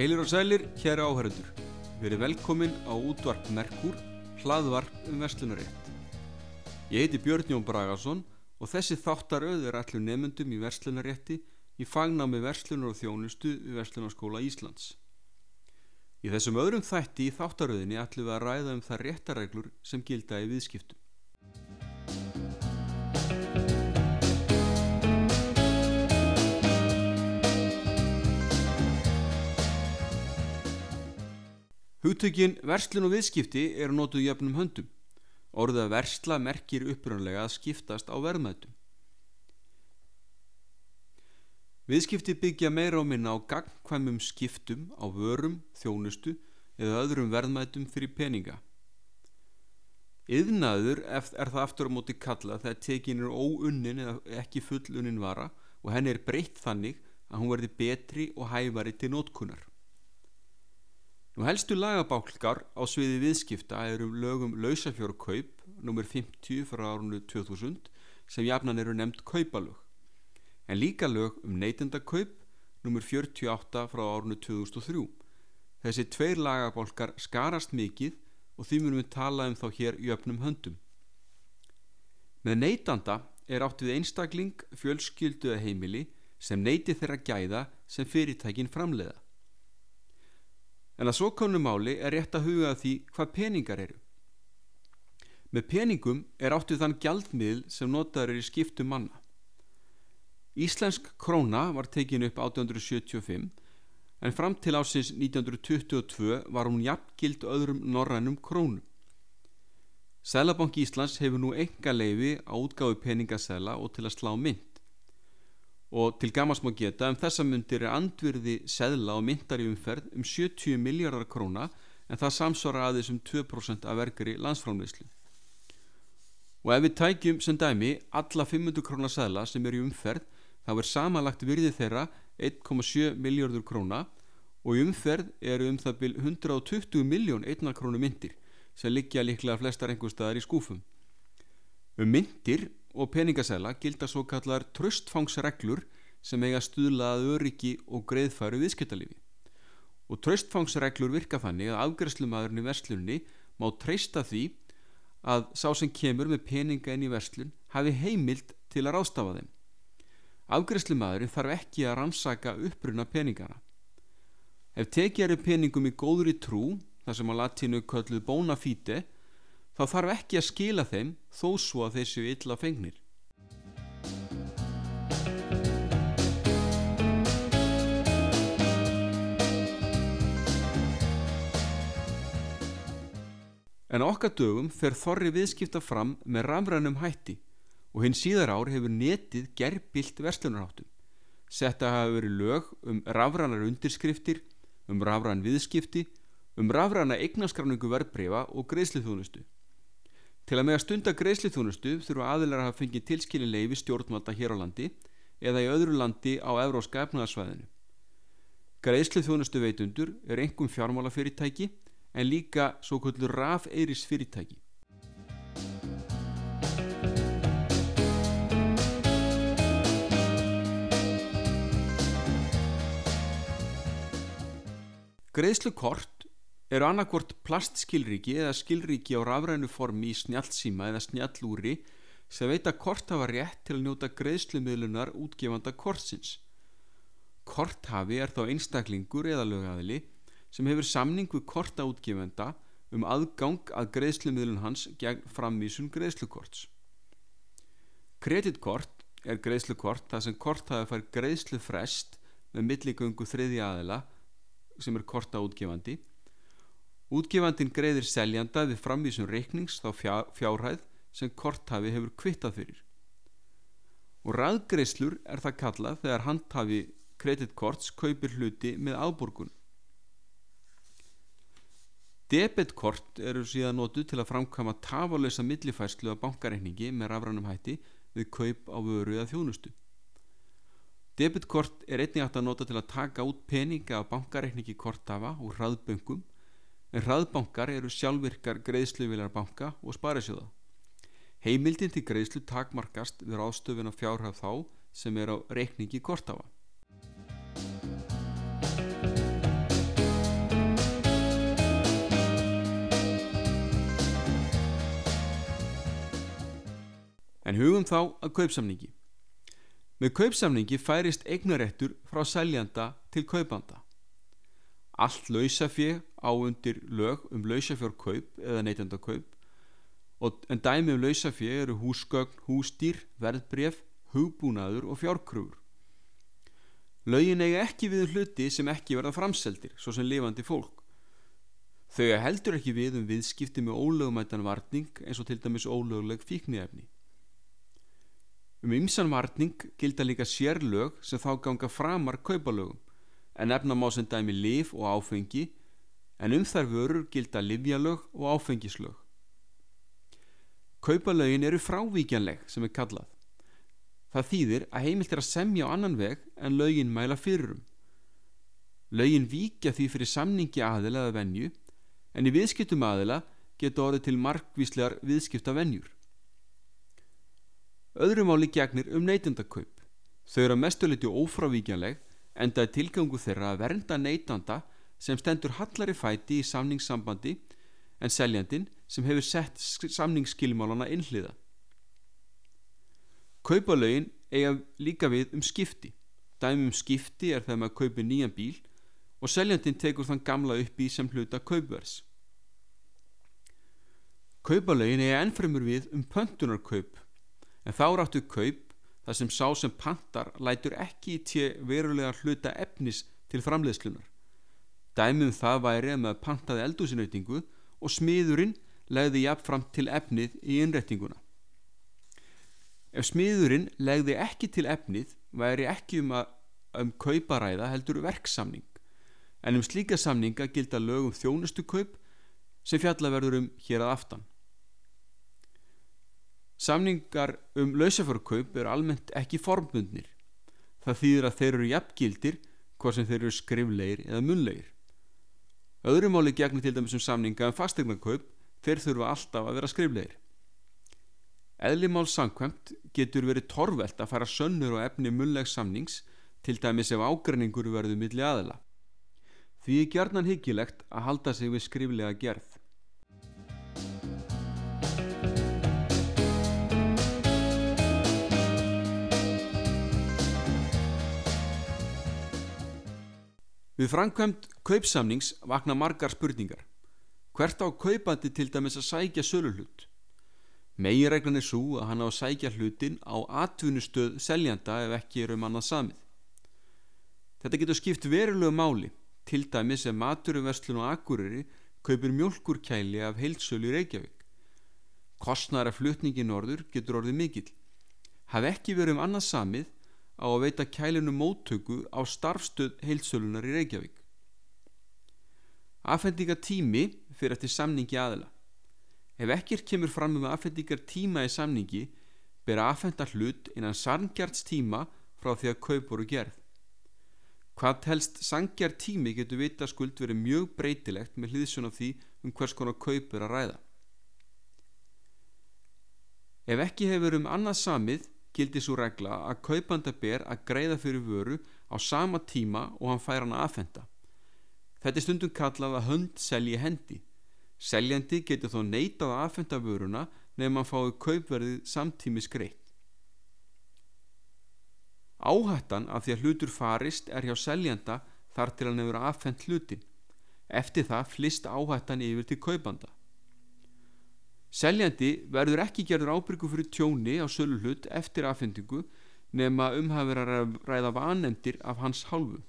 Heilir og sælir, hér áhörundur. Verið velkomin á útvarp Merkur, hlaðvarp um verslunarétt. Ég heiti Björn Jón Bragason og þessi þáttaröð er allir nefnundum í verslunarétti í fagnámi verslunar og þjónustu við Verslunarskóla Íslands. Í þessum öðrum þætti í þáttaröðinni ætlum við að ræða um það réttareglur sem gilda í viðskiptum. Hugtökin verslun og viðskipti eru nótuð jöfnum höndum. Orðið að versla merkir upprönlega að skiptast á verðmættum. Viðskipti byggja meira á minna á gagnkvæmum skiptum á vörum, þjónustu eða öðrum verðmættum fyrir peninga. Yðnaður er það aftur á móti kalla þegar tekin er óunnin eða ekki fullunnin vara og henni er breytt þannig að hún verði betri og hæfari til nótkunar. Nú helstu lagabálkar á sviði viðskipta eru lögum lausafjörukaup nr. 50 frá árunnu 2000 sem jafnan eru nefnd kaupalög en líka lög um neytendakaup nr. 48 frá árunnu 2003. Þessi tveir lagabálkar skarast mikið og því munum við tala um þá hér í öfnum höndum. Með neytanda er átt við einstakling, fjölskyldu eða heimili sem neyti þeirra gæða sem fyrirtækin framleiða. En að svo konu máli er rétt að huga því hvað peningar eru. Með peningum er áttuð þann gjaldmiðl sem notaður er í skiptum manna. Íslensk króna var tekin upp 1875 en fram til ásins 1922 var hún jafngild öðrum norrænum krónum. Sælabanki Íslands hefur nú enga leifi á útgáðu peningasæla og til að slá mynd og til gamast má geta um þessa myndir er andvirði seðla og myndar í umferð um 70 miljardar króna en það samsvara aðeins um 2% af verkari landsfrámleyslu. Og ef við tækjum sem dæmi alla 500 krónar seðla sem eru í umferð þá er samanlagt virði þeirra 1,7 miljardur króna og í umferð eru um það byl 120 miljón einnar krónu myndir sem liggja líklega flestar einhverstaðar í skúfum. Um myndir og peningasæla gilda svo kallar tröstfangsreglur sem eiga stuðlaða öryggi og greiðfæru viðskiptalífi. Og tröstfangsreglur virka þannig að afgræslumadurinn í verslunni má treysta því að sá sem kemur með peninga inn í verslun hafi heimild til að rástafa þeim. Afgræslumadurinn þarf ekki að rannsaka uppruna peningana. Ef tekið eru peningum í góðri trú, þar sem á latínu kölluð bona fide, þá þarf ekki að skila þeim þó svo að þessu illa fengnir. En okkar dögum fer þorri viðskipta fram með rafrænum hætti og hinn síðar ár hefur netið gerbilt verslunarháttum. Setta hafa verið lög um rafrænar undirskriftir, um rafræn viðskipti, um rafræna eignaskráningu verðbreyfa og greiðsliðþjónustu. Til að með að stunda greiðslithúnustu þurfa aðilar að hafa fengið tilskilinleifi stjórnvalda hér á landi eða í öðru landi á evróska efnaðarsvæðinu. Greiðslithúnustu veitundur er engum fjármálafyrirtæki en líka svo kvöldur rafeiris fyrirtæki. Greiðslukort eru annarkvort plastskilríki eða skilríki á rafrænu formi í snjálfsíma eða snjallúri sem veita kort hafa rétt til að njóta greiðslumiðlunar útgefanda kortsins. Korthafi er þá einstaklingur eða lögæðili sem hefur samning við kortaútgefenda um aðgang að greiðslumiðlun hans gegn framvísun greiðslukorts. Kreditkort er greiðslukort þar sem korthafi fær greiðslufrest með milligöngu þriði aðila sem er kortaútgefandi Útgefandin greiðir seljanda við framvísun reiknings þá fjárhæð sem korthafi hefur kvittað fyrir. Og ræðgreislur er það kallað þegar handhafi kreditkorts kaupir hluti með áborgun. Debetkort eru síðan notu til að framkama tafalösa millifærslu af bankareikningi með rafrannum hætti við kaup á vöru eða þjónustu. Debetkort er einnig hægt að nota til að taka út peninga af bankareikningi kortafa og hraðböngum en hraðbankar eru sjálfvirkar greiðsluvilar banka og sparisjóða. Heimildin til greiðslu takmarkast við ástöfun á fjárhæð þá sem er á reikningi kortáfa. En hugum þá að kaupsamningi. Með kaupsamningi færist eignaréttur frá sæljanda til kaupanda. Allt lausafið á undir lög um lausafjörkaup eða neytendakaup en dæmi um lausafið eru húsgögn, hústýr, verðbref, hugbúnaður og fjárkrúur. Lögin eiga ekki við um hluti sem ekki verða framseldir, svo sem lifandi fólk. Þau heldur ekki við um viðskipti með ólögumættan varning eins og til dæmis ólöguleg fíkniefni. Um ymsan varning gilda líka sérlög sem þá ganga framar kaupalögum en efna má sem dæmi lif og áfengi en um þær vörur gilda livjalög og áfengislög. Kaupalögin eru frávíkjanleg sem er kallað. Það þýðir að heimilt er að semja á annan veg en lögin mæla fyrirum. Lögin víkja því fyrir samningi aðila eða venju en í viðskiptum aðila geta orðið til markvíslegar viðskipta venjur. Öðrum áli gegnir um neytendakaup. Þau eru að mestuleiti ófrávíkjanleg en það er tilgangu þeirra að vernda neytanda sem stendur hallari fæti í samningssambandi en seljandin sem hefur sett samningsskilmálana innliða. Kaupalögin eiga líka við um skipti. Dæmi um skipti er þegar maður kaupir nýjan bíl og seljandin tekur þann gamla upp í sem hluta kaupvers. Kaupalögin eiga ennfremur við um pöntunarkaup en þá ráttu kaup þar sem sá sem pantar lætur ekki í tje verulega hluta efnis til framleiðslunar. Dæmum það væri að maður pantaði eldúsinautingu og smiðurinn legði jafnframt til efnið í innrettinguna. Ef smiðurinn legði ekki til efnið væri ekki um að um kauparæða heldur verksamning en um slíka samninga gilda lögum þjónustu kaup sem fjalla verður um hér að aftan. Samningar um lausaförkaup er almennt ekki formbundnir. Það þýðir að þeir eru jafngildir hvort sem þeir eru skriflegir eða munlegir. Öðrumáli gegnir til dæmis um samninga um fastegnarkaup þeir þurfa alltaf að vera skriflegir. Eðlimál samkvæmt getur verið torvelt að fara sönnur og efni munlegs samnings til dæmis ef ágræningur verður milli aðila. Því er gerðnan hyggilegt að halda sig við skriflega gerð. Við framkvæmt kaupsamnings vakna margar spurningar. Hvert á kaupandi til dæmis að sækja söluhlut? Meginreglan er svo að hann á að sækja hlutin á atvinnustöð seljanda ef ekki er um annað samið. Þetta getur skipt verulegu máli, til dæmis ef maturuverslun og akkuriri kaupir mjölkurkæli af heilsölu í Reykjavík. Kostnara flutningi norður getur orðið mikill. Haf ekki verið um annað samið á að veita kælinu móttöku á starfstöð heilsölunar í Reykjavík. Afhendingatími fyrir eftir samningi aðila. Ef ekkert kemur fram um afhendingar tíma í samningi ber að afhenda hlut innan sangjarts tíma frá því að kaup voru gerð. Hvað telst sangjart tími getur vita skuld verið mjög breytilegt með hlýðsjón af því um hvers konar kaup er að ræða. Ef ekki hefur um annað samið gildi svo regla að kaupanda ber að greiða fyrir vöru á sama tíma og hann fær hann að afhenda. Þetta er stundum kallað að hönd selji hendi. Seljandi getur þó neitað að afhenda vöruna nefn að fái kaupverðið samtímis greitt. Áhættan af því að hlutur farist er hjá seljanda þar til hann hefur afhend hlutin. Eftir það flist áhættan yfir til kaupanda. Seljandi verður ekki gerður ábyrgu fyrir tjóni á sölu hlut eftir afhendingu nefn að umhafður að ræða vanemdir af hans hálfu.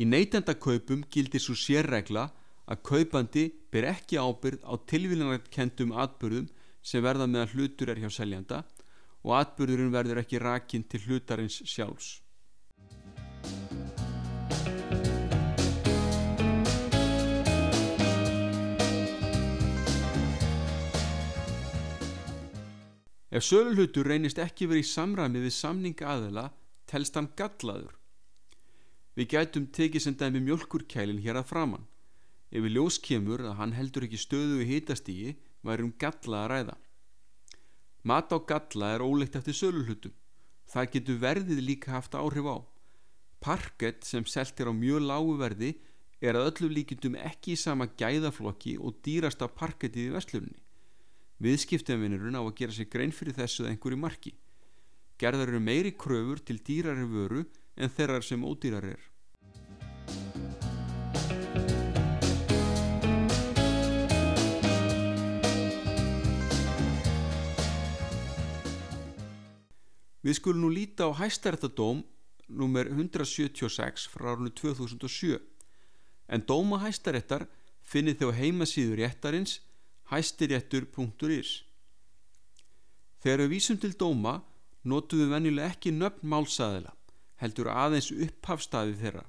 Í neytendakaupum gildir svo sérregla að kaupandi ber ekki ábyrð á tilvílanarkendum atbyrðum sem verða meðan hlutur er hjá seljanda og atbyrðurinn verður ekki rakinn til hlutarins sjálfs. Ef sölulhutur reynist ekki verið í samræmi við samninga aðela telst hann gallaður Við gætum tekið sem dæmi mjölkurkælin hér að framann. Ef við ljós kemur að hann heldur ekki stöðu í hitastígi, væri um galla að ræða. Mat á galla er ólegt eftir sölulhutum. Það getur verðið líka haft áhrif á. Parkett sem seltir á mjög lágu verði er að öllu líkindum ekki í sama gæðaflokki og dýrasta parkettið í vestlunni. Viðskiptavinurinn á að gera sér grein fyrir þessu eða einhverju marki. Gerðar eru meiri kröfur til dýrari vöru en þeirrar sem ódýrar er. Við skulum nú líta á hæstærættadóm nr. 176 frá árunni 2007 en dóma hæstærættar finnir þjó heimasíður réttarins hæstiréttur.is Þegar við vísum til dóma notum við venjulega ekki nöfn málsæðila heldur aðeins upphafstafi þeirra.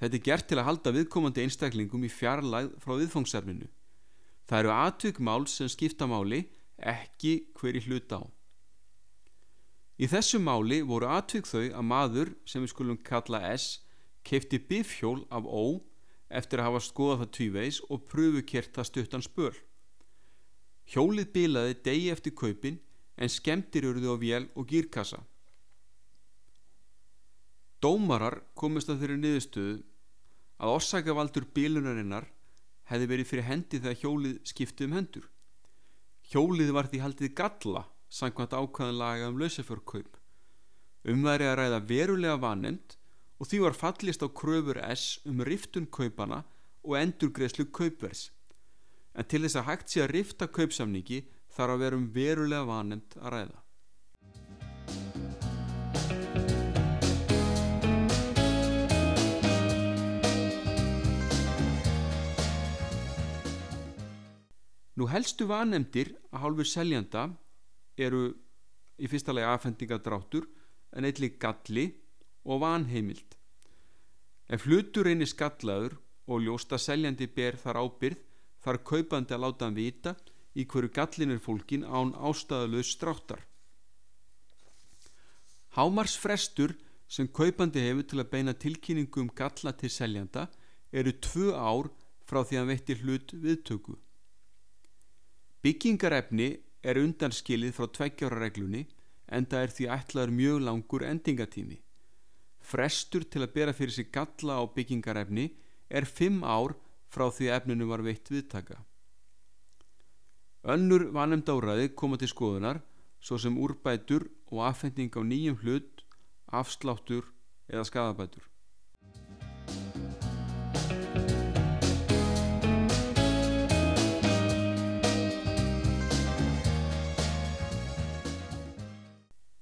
Þetta er gert til að halda viðkomandi einstaklingum í fjarlæð frá viðfangsefninu. Það eru atvökmál sem skipta máli, ekki hverju hlut á. Í þessu máli voru atvik þau að maður sem við skulum kalla S keipti bifhjól af Ó eftir að hafa skoðað það tvíveis og pröfukert það stuttan spöl. Hjólið bilaði degi eftir kaupin en skemmtir eruðu á vél og gýrkassa. Dómarar komist að þeirri niðurstöðu að orsakavaldur bilunarinnar hefði verið fyrir hendi þegar hjólið skiptið um hendur. Hjólið var því haldið galla sangkvæmt ákvæðan laga um lausafjörkaup. Umværi að ræða verulega vanend og því var fallist á kröfur S um riftun kaupana og endurgreðslu kaupvers. En til þess að hægt sé að rifta kaupsamningi þarf að vera um verulega vanend að ræða. Nú helstu vanemdir að hálfu seljanda eru í fyrsta lagi aðfendingadráttur en eitthvað galli og vanheimild. Ef hlutur reynir skallaður og ljósta seljandi ber þar ábyrð þar kaupandi að láta hann vita í hverju gallin er fólkin án ástæðalöð stráttar. Hámars frestur sem kaupandi hefur til að beina tilkynningu um galla til seljanda eru tvö ár frá því að veitir hlut viðtöku. Byggingarefni er undanskilið frá tveggjára reglunni en það er því ætlaður mjög langur endingatími. Frestur til að bera fyrir sig galla á byggingarefni er fimm ár frá því efninu var veitt viðtaka. Önnur vanemd áraði koma til skoðunar svo sem úrbætur og affending á nýjum hlut, afsláttur eða skadabætur.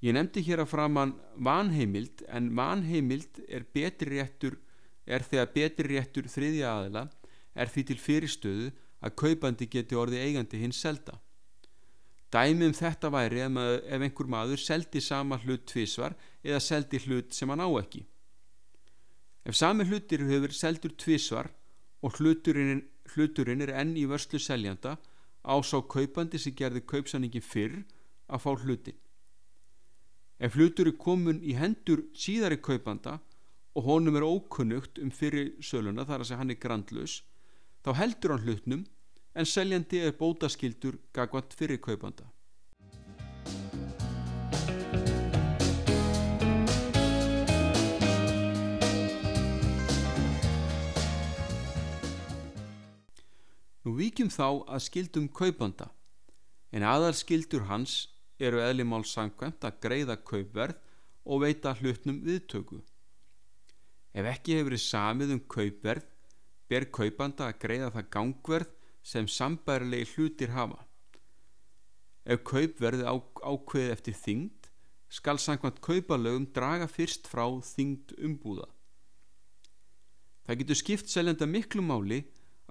Ég nefndi hér að framann vanheimild en vanheimild er er þegar betri réttur þriðja aðila er því til fyrirstöðu að kaupandi geti orði eigandi hins selda. Dæmi um þetta væri ef, maður, ef einhver maður seldi sama hlut tvísvar eða seldi hlut sem hann á ekki. Ef sami hlutir hefur seldur tvísvar og hluturinn, hluturinn er enn í vörslu seljanda ásá kaupandi sem gerði kaupsanningin fyrr að fá hlutin. Ef hlutur er komin í hendur síðari kaupanda og honum er ókunnugt um fyrir söluna þar að segja hann er grandlaus, þá heldur hann hlutnum en seljandi er bótaskildur gagvat fyrir kaupanda. Nú vikjum þá að skildum kaupanda en aðalskildur hans eru eðlimál sangkvæmt að greiða kaupverð og veita hlutnum viðtöku. Ef ekki hefur samið um kaupverð, ber kaupanda að greiða það gangverð sem sambærilegi hlutir hafa. Ef kaupverði á, ákveði eftir þyngd, skal sangkvæmt kaupalögum draga fyrst frá þyngd umbúða. Það getur skipt seljanda miklu máli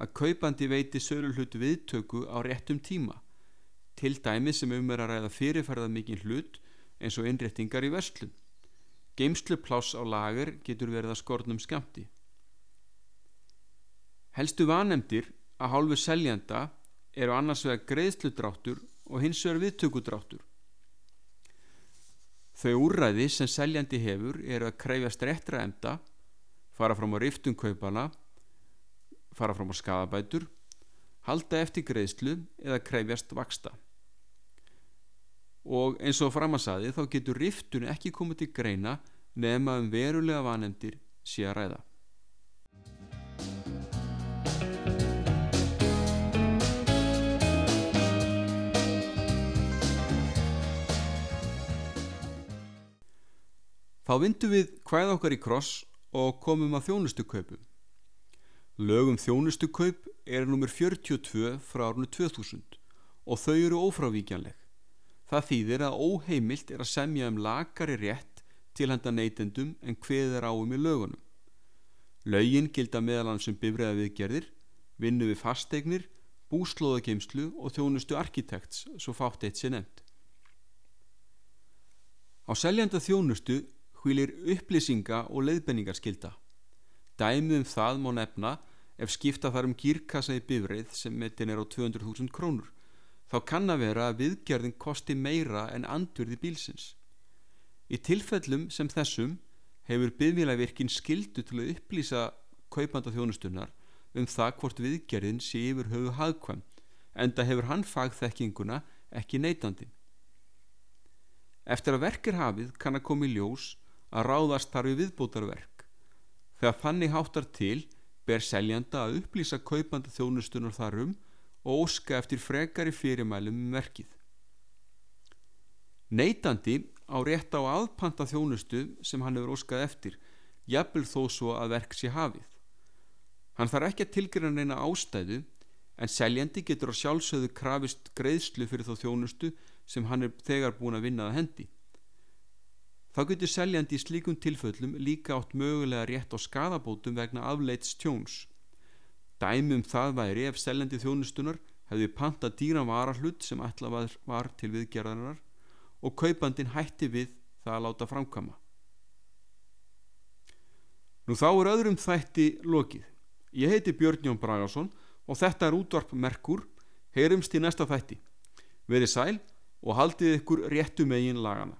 að kaupandi veiti sölu hlut viðtöku á réttum tíma til dæmi sem um er að ræða fyrirferðað mikið hlut eins og innréttingar í verslun. Geimslu pláss á lager getur verið að skornum skamti. Helstu vanemdir að hálfu seljanda eru annars vega greiðsludráttur og hins vegar viðtökudráttur. Þau úrræði sem seljandi hefur eru að kreyfast réttra enda, fara fram á riftunkaupana, fara fram á skadabætur, halda eftir greiðslu eða kreyfjast vaksta og eins og framasaði þá getur riftun ekki komið til greina nefna um verulega vanendir sé að ræða. Þá vindum við hvaða okkar í kross og komum að þjónustukaupum. Lögum þjónustukaup er nummer 42 frá árunni 2000 og þau eru ófrávíkjanleg. Það þýðir að óheimilt er að semja um lagari rétt til henda neytendum en hveð er áum í lögunum. Lögin gilda meðal hans um bifræða viðgerðir, vinnu við fasteignir, búslóðageimslu og þjónustu arkitekts, svo fátt eitt sér nefnd. Á seljanda þjónustu hvílir upplýsinga og leiðbenningarskilda. Dæmið um það má nefna ef skipta þar um gírkassa í bifræð sem metin er á 200.000 krónur. Þá kann að vera að viðgerðin kosti meira en andurði bílsins. Í tilfellum sem þessum hefur byggvílavirkin skildu til að upplýsa kaupanda þjónustunnar um það hvort viðgerðin sé yfir höfu hagkvæm en það hefur hann fagþekkinguna ekki neytandi. Eftir að verk er hafið kann að koma í ljós að ráðast þar við viðbótarverk. Þegar þannig háttar til ber seljanda að upplýsa kaupanda þjónustunar þarum og óska eftir frekari fyrirmælum um verkið. Neytandi á rétt á aðpanta þjónustu sem hann hefur óskað eftir, jafnvel þó svo að verk sé hafið. Hann þarf ekki að tilgjörna neina ástæðu en seljandi getur á sjálfsögðu krafist greiðslu fyrir þá þjónustu sem hann er þegar búin að vinna að hendi. Þá getur seljandi í slíkum tilföllum líka átt mögulega rétt á skadabótum vegna afleits tjóns. Dæmum það væri ef seljandi þjónustunar hefði panta dýran varahlut sem ætla var, til viðgerðarinnar og kaupandin hætti við það að láta framkama. Nú þá er öðrum þætti lokið. Ég heiti Björn Jón Bragarsson og þetta er útvarp Merkur. Heyrumst í næsta þætti. Verið sæl og haldið ykkur réttu megin lagana.